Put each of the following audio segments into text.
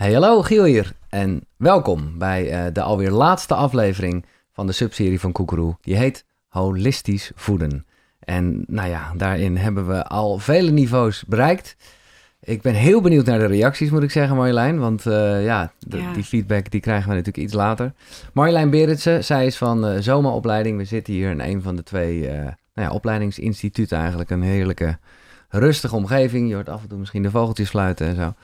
Hey, hallo, Giel hier en welkom bij uh, de alweer laatste aflevering van de subserie van Koekeroe. Die heet Holistisch Voeden. En nou ja, daarin hebben we al vele niveaus bereikt. Ik ben heel benieuwd naar de reacties, moet ik zeggen, Marjolein. Want uh, ja, ja, die feedback die krijgen we natuurlijk iets later. Marjolein Beritsen, zij is van uh, zomeropleiding. We zitten hier in een van de twee nou ja, opleidingsinstituten eigenlijk. Een heerlijke rustige omgeving. Je hoort af en toe misschien de vogeltjes fluiten en zo.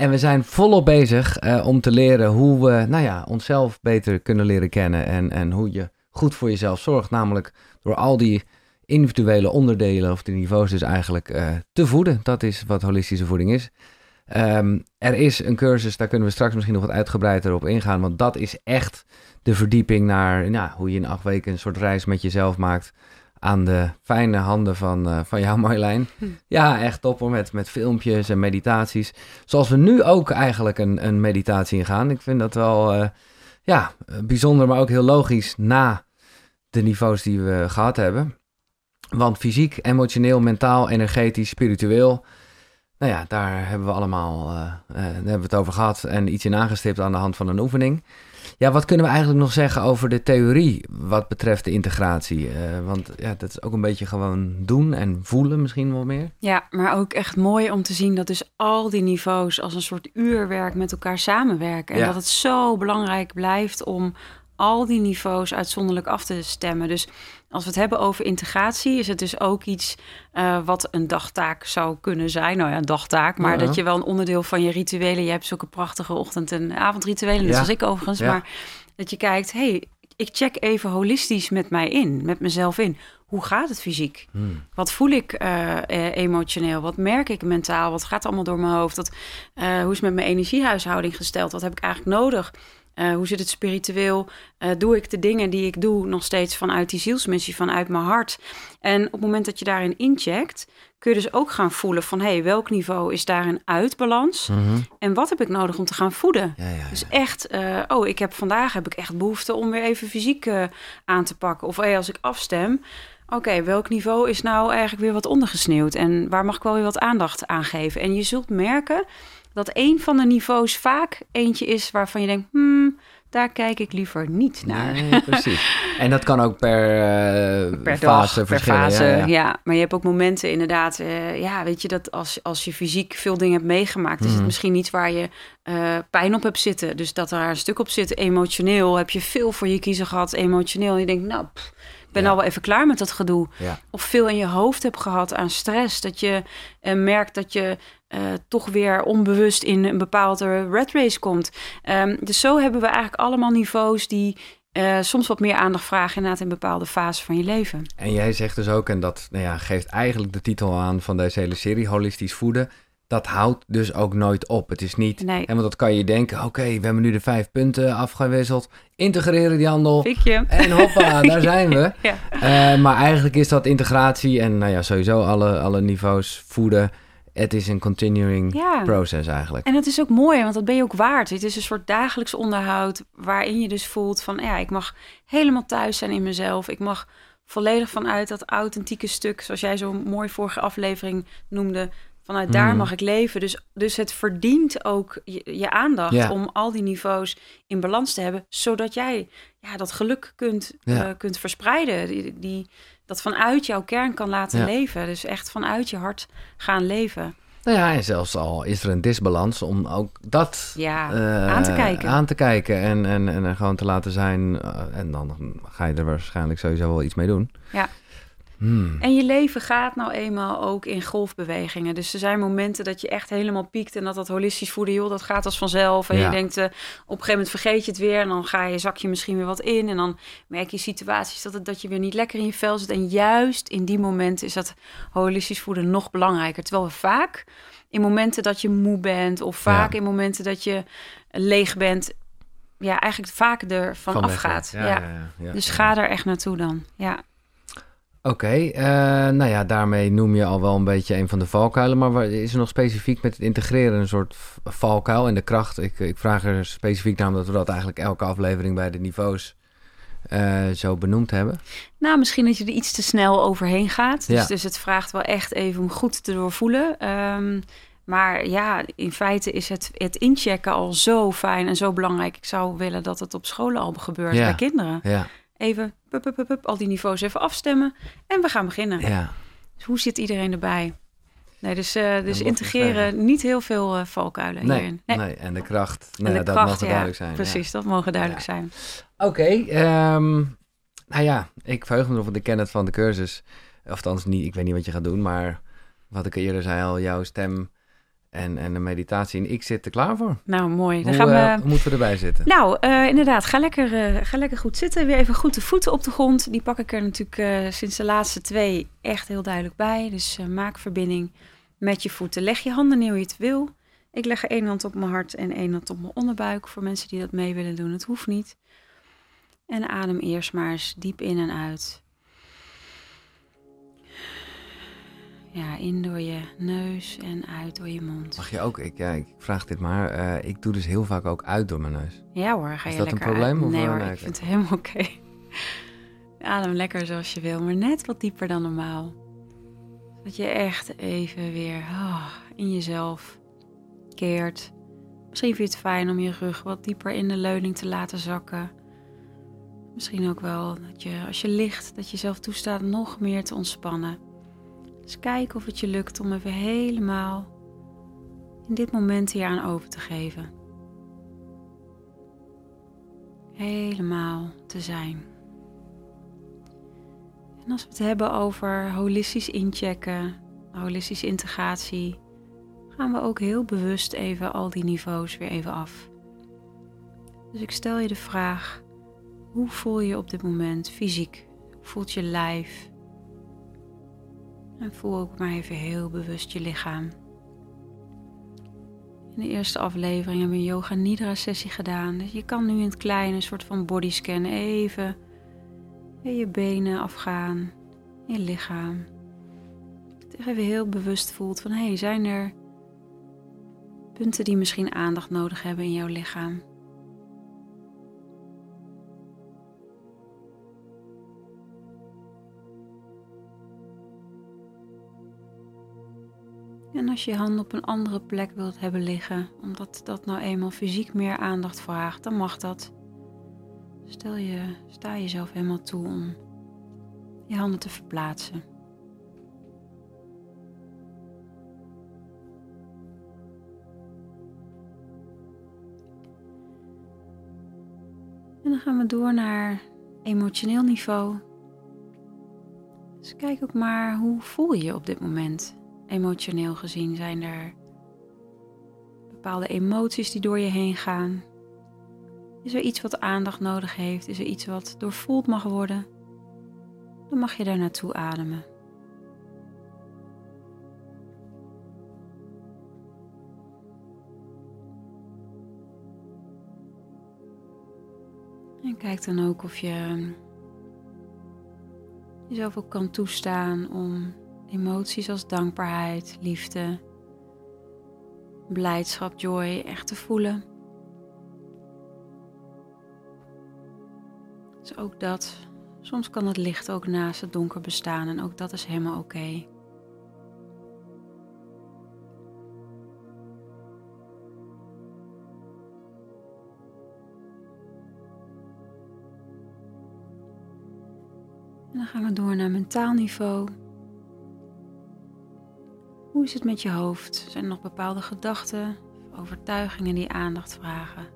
En we zijn volop bezig uh, om te leren hoe we nou ja, onszelf beter kunnen leren kennen. En, en hoe je goed voor jezelf zorgt. Namelijk door al die individuele onderdelen of de niveaus dus eigenlijk uh, te voeden. Dat is wat holistische voeding is. Um, er is een cursus, daar kunnen we straks misschien nog wat uitgebreider op ingaan. Want dat is echt de verdieping naar nou, hoe je in acht weken een soort reis met jezelf maakt aan de fijne handen van, uh, van jou, Marjolein. Hm. Ja, echt topper met, met filmpjes en meditaties. Zoals we nu ook eigenlijk een, een meditatie ingaan. Ik vind dat wel uh, ja, bijzonder, maar ook heel logisch na de niveaus die we gehad hebben. Want fysiek, emotioneel, mentaal, energetisch, spiritueel... Nou ja, daar hebben we allemaal uh, daar hebben we het over gehad en iets in aangestipt aan de hand van een oefening. Ja, wat kunnen we eigenlijk nog zeggen over de theorie wat betreft de integratie? Uh, want ja, dat is ook een beetje gewoon doen en voelen misschien wel meer. Ja, maar ook echt mooi om te zien dat dus al die niveaus als een soort uurwerk met elkaar samenwerken. En ja. dat het zo belangrijk blijft om al die niveaus uitzonderlijk af te stemmen. Dus als we het hebben over integratie, is het dus ook iets uh, wat een dagtaak zou kunnen zijn. Nou ja, een dagtaak, maar ja. dat je wel een onderdeel van je rituelen. Je hebt zulke prachtige ochtend- en avondrituelen, net ja. zoals ik overigens. Ja. Maar dat je kijkt, hey, ik check even holistisch met mij in, met mezelf in. Hoe gaat het fysiek? Hmm. Wat voel ik uh, emotioneel? Wat merk ik mentaal? Wat gaat allemaal door mijn hoofd? Dat, uh, hoe is met mijn energiehuishouding gesteld? Wat heb ik eigenlijk nodig? Uh, hoe zit het spiritueel? Uh, doe ik de dingen die ik doe nog steeds vanuit die zielsmissie, vanuit mijn hart? En op het moment dat je daarin incheckt, kun je dus ook gaan voelen van... hé, hey, welk niveau is daarin uit balans? Mm -hmm. En wat heb ik nodig om te gaan voeden? Ja, ja, ja. Dus echt, uh, oh, ik heb vandaag heb ik echt behoefte om weer even fysiek aan te pakken. Of hey, als ik afstem, oké, okay, welk niveau is nou eigenlijk weer wat ondergesneeuwd? En waar mag ik wel weer wat aandacht aan geven? En je zult merken dat een van de niveaus vaak eentje is waarvan je denkt, hmm, daar kijk ik liever niet naar. Nee, precies. En dat kan ook per, uh, per fase dag, per fase, ja, ja. ja, maar je hebt ook momenten inderdaad, uh, ja, weet je, dat als, als je fysiek veel dingen hebt meegemaakt, mm. is het misschien niet waar je uh, pijn op hebt zitten. Dus dat er een stuk op zit, emotioneel, heb je veel voor je kiezen gehad, emotioneel. En je denkt, nou, pff, ben al wel even klaar met dat gedoe. Of veel in je hoofd hebt gehad aan stress. Dat je uh, merkt dat je uh, toch weer onbewust in een bepaalde red race komt. Um, dus zo hebben we eigenlijk allemaal niveaus die uh, soms wat meer aandacht vragen inderdaad in bepaalde fases van je leven. En jij zegt dus ook, en dat nou ja, geeft eigenlijk de titel aan van deze hele serie, holistisch voeden dat houdt dus ook nooit op. Het is niet, nee. want dat kan je denken, oké, okay, we hebben nu de vijf punten afgewisseld, integreren die handel Fikje. en hoppa, daar zijn we. ja. uh, maar eigenlijk is dat integratie en nou ja, sowieso alle, alle niveaus voeden. Het is een continuing ja. process eigenlijk. En dat is ook mooi, want dat ben je ook waard. Het is een soort dagelijks onderhoud waarin je dus voelt van, ja, ik mag helemaal thuis zijn in mezelf. Ik mag volledig vanuit dat authentieke stuk, zoals jij zo mooi vorige aflevering noemde, Vanuit daar mag ik leven. Dus, dus het verdient ook je, je aandacht ja. om al die niveaus in balans te hebben, zodat jij ja, dat geluk kunt, ja. uh, kunt verspreiden. Die, die, dat vanuit jouw kern kan laten ja. leven. Dus echt vanuit je hart gaan leven. Nou ja, en zelfs al is er een disbalans om ook dat ja, uh, aan te kijken. Aan te kijken en, en, en gewoon te laten zijn. Uh, en dan ga je er waarschijnlijk sowieso wel iets mee doen. Ja. Hmm. En je leven gaat nou eenmaal ook in golfbewegingen. Dus er zijn momenten dat je echt helemaal piekt en dat dat holistisch voeden, joh, dat gaat als vanzelf. En ja. je denkt, uh, op een gegeven moment vergeet je het weer en dan ga je, zak je misschien weer wat in. En dan merk je situaties dat, het, dat je weer niet lekker in je vel zit. En juist in die momenten is dat holistisch voeden nog belangrijker. Terwijl we vaak in momenten dat je moe bent of vaak ja. in momenten dat je leeg bent, ja, eigenlijk vaak ervan Van afgaat. Ja, ja. Ja, Dus ga daar echt naartoe dan. Ja. Oké, okay, uh, nou ja, daarmee noem je al wel een beetje een van de valkuilen. Maar is er nog specifiek met het integreren een soort valkuil en de kracht? Ik, ik vraag er specifiek naar omdat we dat eigenlijk elke aflevering bij de niveaus uh, zo benoemd hebben. Nou, misschien dat je er iets te snel overheen gaat. Dus, ja. dus het vraagt wel echt even om goed te doorvoelen. Um, Maar ja, in feite is het, het inchecken al zo fijn en zo belangrijk. Ik zou willen dat het op scholen al gebeurt bij kinderen. Ja. Even pup, pup, pup, al die niveaus even afstemmen en we gaan beginnen. Ja. Dus hoe zit iedereen erbij? Nee, dus, uh, dus integreren niet heel veel uh, valkuilen nee, hierin. Nee. nee. en de kracht, nou, dat kracht, mogen duidelijk zijn. Precies, dat mogen duidelijk zijn. Oké, okay, um, nou ja, ik verheug me erop, ik ken het van de cursus. Of althans, niet, ik weet niet wat je gaat doen, maar wat ik eerder zei al, jouw stem en, en de meditatie. En ik zit er klaar voor. Nou, mooi. Dan hoe, gaan we... Uh, moeten we erbij zitten? Nou, uh, inderdaad, ga lekker, uh, ga lekker goed zitten. Weer even goed de voeten op de grond. Die pak ik er natuurlijk sinds de laatste twee echt heel duidelijk bij. Dus maak verbinding met je voeten. Leg je handen neer hoe je het wil. Ik leg er één hand op mijn hart en één hand op mijn onderbuik. Voor mensen die dat mee willen doen, het hoeft niet. En adem eerst maar eens diep in en uit. Ja, in door je neus en uit door je mond. Mag je ook, ik, ja, ik vraag dit maar, uh, ik doe dus heel vaak ook uit door mijn neus. Ja hoor, ga je Is dat lekker een probleem? Uit. Nee of hoor, ik vind het helemaal oké. Okay. Adem lekker zoals je wil, maar net wat dieper dan normaal. Dat je echt even weer oh, in jezelf keert. Misschien vind je het fijn om je rug wat dieper in de leuning te laten zakken. Misschien ook wel dat je, als je ligt, dat je jezelf toestaat nog meer te ontspannen. Dus kijk of het je lukt om even helemaal in dit moment hier aan over te geven. Helemaal te zijn. En als we het hebben over holistisch inchecken, holistische integratie, gaan we ook heel bewust even al die niveaus weer even af. Dus ik stel je de vraag: hoe voel je op dit moment fysiek? Hoe voelt je lijf? En voel ook maar even heel bewust je lichaam. In de eerste aflevering hebben we een yoga nidra sessie gedaan. Dus je kan nu in het kleine een soort van bodyscan even je benen afgaan, je lichaam. Dat je even heel bewust voelt van hé, hey, zijn er punten die misschien aandacht nodig hebben in jouw lichaam? En als je je hand op een andere plek wilt hebben liggen, omdat dat nou eenmaal fysiek meer aandacht vraagt, dan mag dat. Stel je, sta jezelf helemaal toe om je handen te verplaatsen. En dan gaan we door naar emotioneel niveau. Dus kijk ook maar hoe voel je je op dit moment. Emotioneel gezien zijn er bepaalde emoties die door je heen gaan. Is er iets wat aandacht nodig heeft? Is er iets wat doorvoeld mag worden? Dan mag je daar naartoe ademen. En kijk dan ook of je jezelf ook kan toestaan om emoties als dankbaarheid, liefde, blijdschap, joy echt te voelen. Dus ook dat. Soms kan het licht ook naast het donker bestaan en ook dat is helemaal oké. En dan gaan we door naar mentaal niveau. Hoe is het met je hoofd? Zijn er nog bepaalde gedachten overtuigingen die aandacht vragen?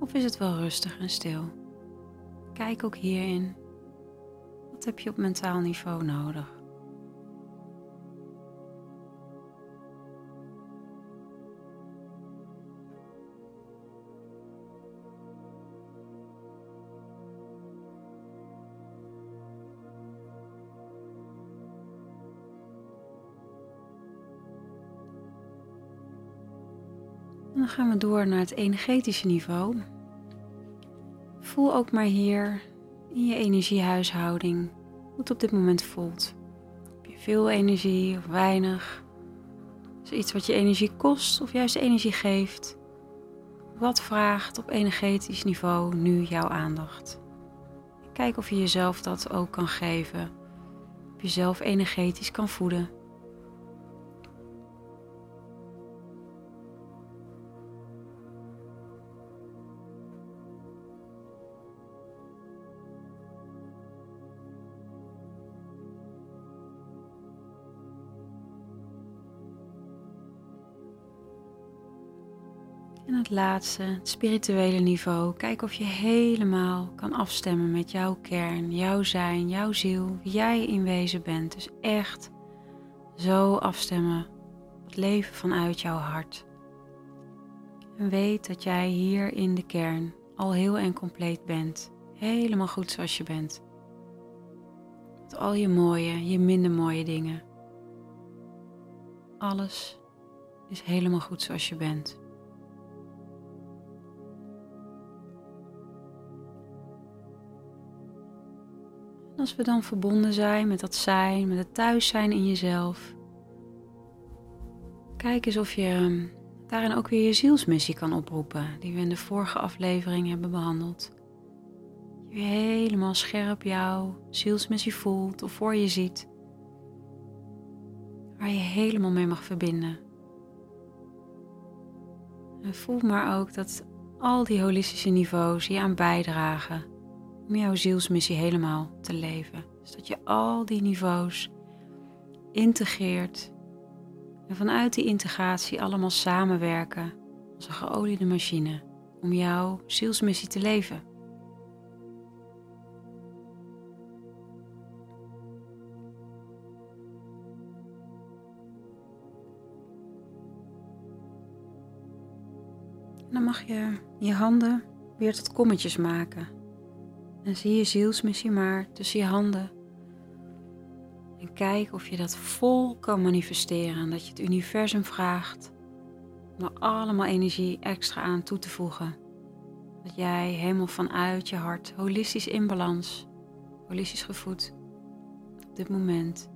Of is het wel rustig en stil? Kijk ook hierin. Wat heb je op mentaal niveau nodig? Dan gaan we door naar het energetische niveau. Voel ook maar hier in je energiehuishouding hoe het op dit moment voelt. Heb je veel energie of weinig? Is er iets wat je energie kost of juist energie geeft? Wat vraagt op energetisch niveau nu jouw aandacht? Kijk of je jezelf dat ook kan geven. Of jezelf energetisch kan voeden. En het laatste, het spirituele niveau. Kijk of je helemaal kan afstemmen met jouw kern, jouw zijn, jouw ziel, wie jij in wezen bent. Dus echt zo afstemmen het leven vanuit jouw hart. En weet dat jij hier in de kern al heel en compleet bent. Helemaal goed zoals je bent. Met al je mooie, je minder mooie dingen. Alles is helemaal goed zoals je bent. Als we dan verbonden zijn met dat zijn, met het thuis zijn in jezelf. Kijk eens of je ehm, daarin ook weer je zielsmissie kan oproepen, die we in de vorige aflevering hebben behandeld. Je helemaal scherp jouw zielsmissie voelt of voor je ziet, waar je helemaal mee mag verbinden. En voel maar ook dat al die holistische niveaus je aan bijdragen om jouw zielsmissie helemaal te leven. Dus dat je al die niveaus integreert en vanuit die integratie allemaal samenwerken als een geoliede machine om jouw zielsmissie te leven. dan mag je je handen weer tot kommetjes maken. En zie je zielsmissie maar tussen je handen en kijk of je dat vol kan manifesteren. Dat je het universum vraagt om er allemaal energie extra aan toe te voegen. Dat jij helemaal vanuit je hart, holistisch in balans, holistisch gevoed, op dit moment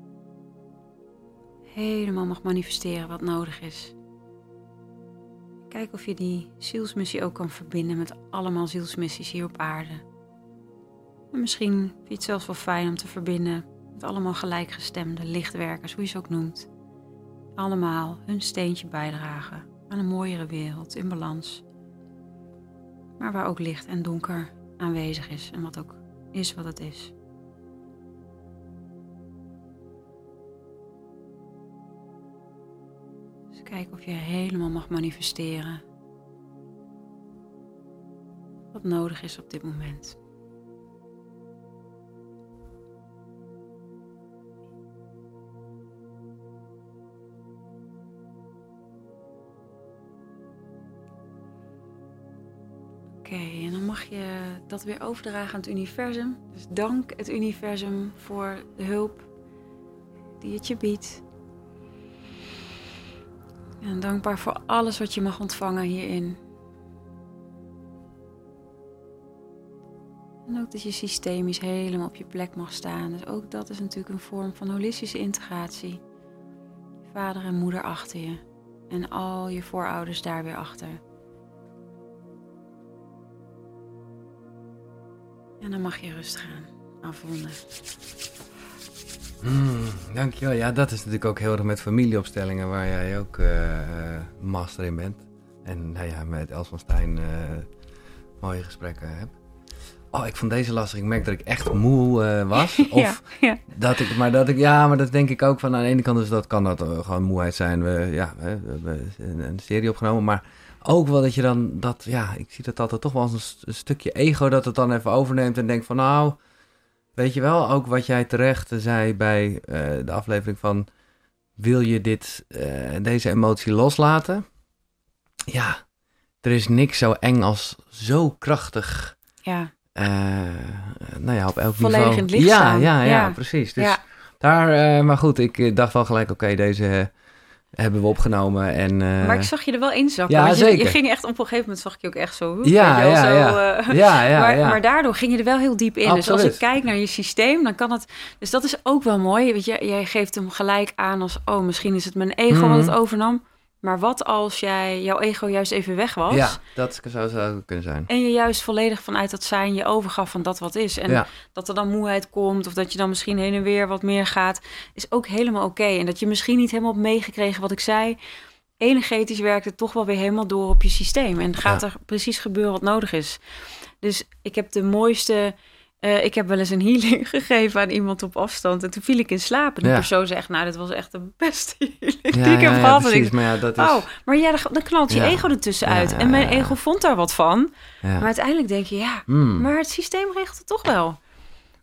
helemaal mag manifesteren wat nodig is. Kijk of je die zielsmissie ook kan verbinden met allemaal zielsmissies hier op aarde. En misschien vind je het zelfs wel fijn om te verbinden met allemaal gelijkgestemde lichtwerkers, hoe je ze ook noemt. Allemaal hun steentje bijdragen aan een mooiere wereld in balans. Maar waar ook licht en donker aanwezig is en wat ook is wat het is. Dus kijk of je helemaal mag manifesteren wat nodig is op dit moment. Oké, en dan mag je dat weer overdragen aan het universum. Dus dank het universum voor de hulp die het je biedt. En dankbaar voor alles wat je mag ontvangen hierin. En ook dat je systemisch helemaal op je plek mag staan. Dus ook dat is natuurlijk een vorm van holistische integratie. vader en moeder achter je. En al je voorouders daar weer achter. En dan mag je rustig gaan afronden. Mm, dankjewel. Ja, dat is natuurlijk ook heel erg met familieopstellingen, waar jij ook uh, master in bent. En nou ja, met Els van Stijn uh, mooie gesprekken heb. Oh, ik vond deze lastig. Ik merk dat ik echt moe uh, was. Of ja, ja. dat ik, maar dat ik, ja, maar dat denk ik ook van aan de ene kant, dus dat kan dat gewoon moeheid zijn. We, ja, we, we hebben een serie opgenomen, maar ook wel dat je dan dat, ja, ik zie dat altijd toch wel als een, stukje ego dat het dan even overneemt en denkt van nou, weet je wel, ook wat jij terecht zei bij uh, de aflevering van wil je dit, uh, deze emotie loslaten? Ja, er is niks zo eng als zo krachtig. Ja. Uh, nou ja, op elk Volledig niveau. in het licht ja, ja, ja, ja, precies. Dus ja. daar, maar goed, ik dacht wel gelijk, oké, okay, deze hebben we opgenomen. En, uh... Maar ik zag je er wel inzakken. Ja, je, je ging echt op een gegeven moment zag ik je ook echt zo. Ja, ja, zo, ja. Uh, ja, ja, maar, ja. maar daardoor ging je er wel heel diep in. Absoluut. Dus als ik kijk naar je systeem, dan kan het. Dus dat is ook wel mooi. Weet je, jij geeft hem gelijk aan als: oh, misschien is het mijn ego Mhm. wat het overnam. Maar wat als jij jouw ego juist even weg was? Ja, dat zou zo kunnen zijn. En je juist volledig vanuit dat zijn je overgaf van dat wat is. En Ja. dat er dan moeheid komt of dat je dan misschien heen en weer wat meer gaat, is ook helemaal oké. En dat je misschien niet helemaal hebt meegekregen wat ik zei. Energetisch werkt het toch wel weer helemaal door op je systeem. En gaat Ja. er precies gebeuren wat nodig is. Dus ik heb de mooiste Uh, ik heb wel eens een healing gegeven aan iemand op afstand. En toen viel ik in slaap. En de persoon zegt, nou, dit was echt de beste healing ja, die ik heb gehad. Precies, maar ja, dat is... Oh, maar ja, dan, knalt je ego ertussen uit. en mijn ego vond daar wat van. Maar uiteindelijk denk je, ja, mm. maar het systeem regelt het toch wel.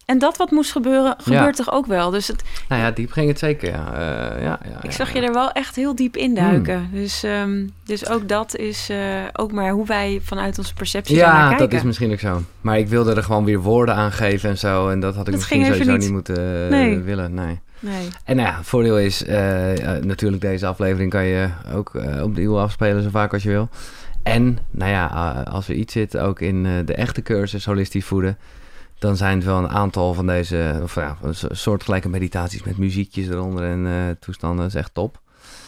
En dat wat moest gebeuren, gebeurt toch ook wel. Dus het, nou ja, diep ging het zeker, ja. Uh, ja, ja ik zag je er wel echt heel diep induiken. Hmm. Dus, um, dus ook dat is uh, ook maar hoe wij vanuit onze perceptie ja, kijken. Ja, dat is misschien ook zo. Maar ik wilde er gewoon weer woorden aan geven en zo. En dat had ik dat misschien sowieso niet, niet moeten uh, nee. willen, nee. Nee. En nou ja, voordeel is natuurlijk deze aflevering kan je ook opnieuw afspelen zo vaak als je wil. En nou ja, als er iets zit ook in de echte cursus holistisch voeden dan zijn het wel een aantal van deze of ja, soortgelijke meditaties met muziekjes eronder en uh, toestanden. Dat is echt top.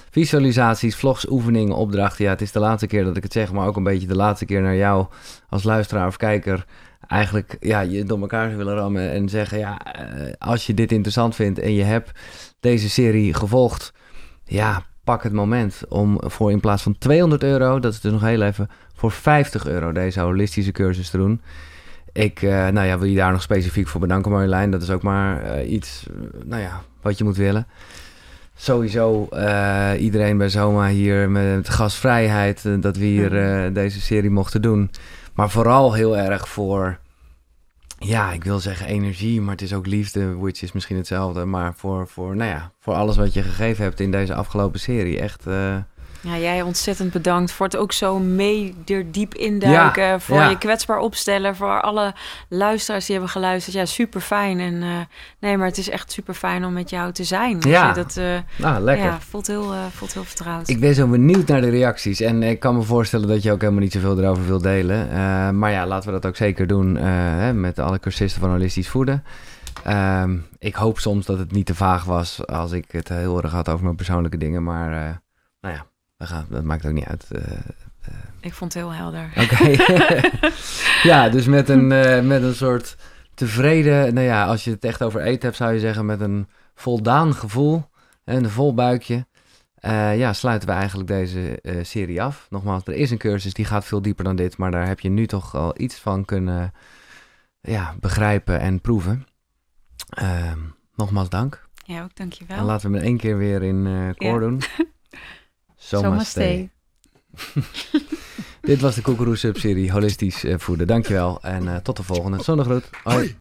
Visualisaties, vlogs, oefeningen, opdrachten. Ja, het is de laatste keer dat ik het zeg, maar ook een beetje de laatste keer naar jou als luisteraar of kijker. Eigenlijk ja, je door elkaar willen rammen en zeggen: ja, eh, als je dit interessant vindt en je hebt deze serie gevolgd, ja, pak het moment om voor in plaats van 200 euro, dat is dus nog heel even, voor 50 euro deze holistische cursus te doen. Ik uh, nou ja, wil je daar nog specifiek voor bedanken, Marjolein. Dat is ook maar uh, iets, uh, nou ja, wat je moet willen. Sowieso iedereen bij Zoma hier met gasvrijheid, dat we hier deze serie mochten doen. Maar vooral heel erg voor, ja, ik wil zeggen energie, maar het is ook liefde, which is misschien hetzelfde. Maar voor, voor, nou ja, voor alles wat je gegeven hebt in deze afgelopen serie. Echt ja, jij ontzettend bedankt voor het ook zo mee er diep induiken. voor je kwetsbaar opstellen. Voor alle luisteraars die hebben geluisterd. Ja, super fijn. En uh, nee, maar het is echt super fijn om met jou te zijn. Ja, dat uh, nou, lekker. Ja, voelt heel, uh, voelt heel vertrouwd. Ik ben zo benieuwd naar de reacties. En ik kan me voorstellen dat je ook helemaal niet zoveel erover wilt delen. maar ja, laten we dat ook zeker doen hè, met alle cursisten van holistisch voeden. Ehm, ik hoop soms dat het niet te vaag was als ik het heel erg had over mijn persoonlijke dingen. Maar nou ja, dat maakt ook niet uit. Uh, ik vond het heel helder. Oké. ja, dus met een, uh, met een soort tevreden... Nou ja, als je het echt over eten hebt, zou je zeggen met een voldaan gevoel. En een vol buikje. Uh, ja, sluiten we eigenlijk deze serie af. Nogmaals, er is een cursus die gaat veel dieper dan dit. Maar daar heb je nu toch al iets van kunnen ja, begrijpen en proeven. Ehm, nogmaals dank. Ja, ook dankjewel. En laten we hem één keer weer in koor doen. Zomaste. Dit was de Koekeroe subserie Holistisch uh, Voeden. Dankjewel en uh, tot de volgende. Zonnegroet. Hoi.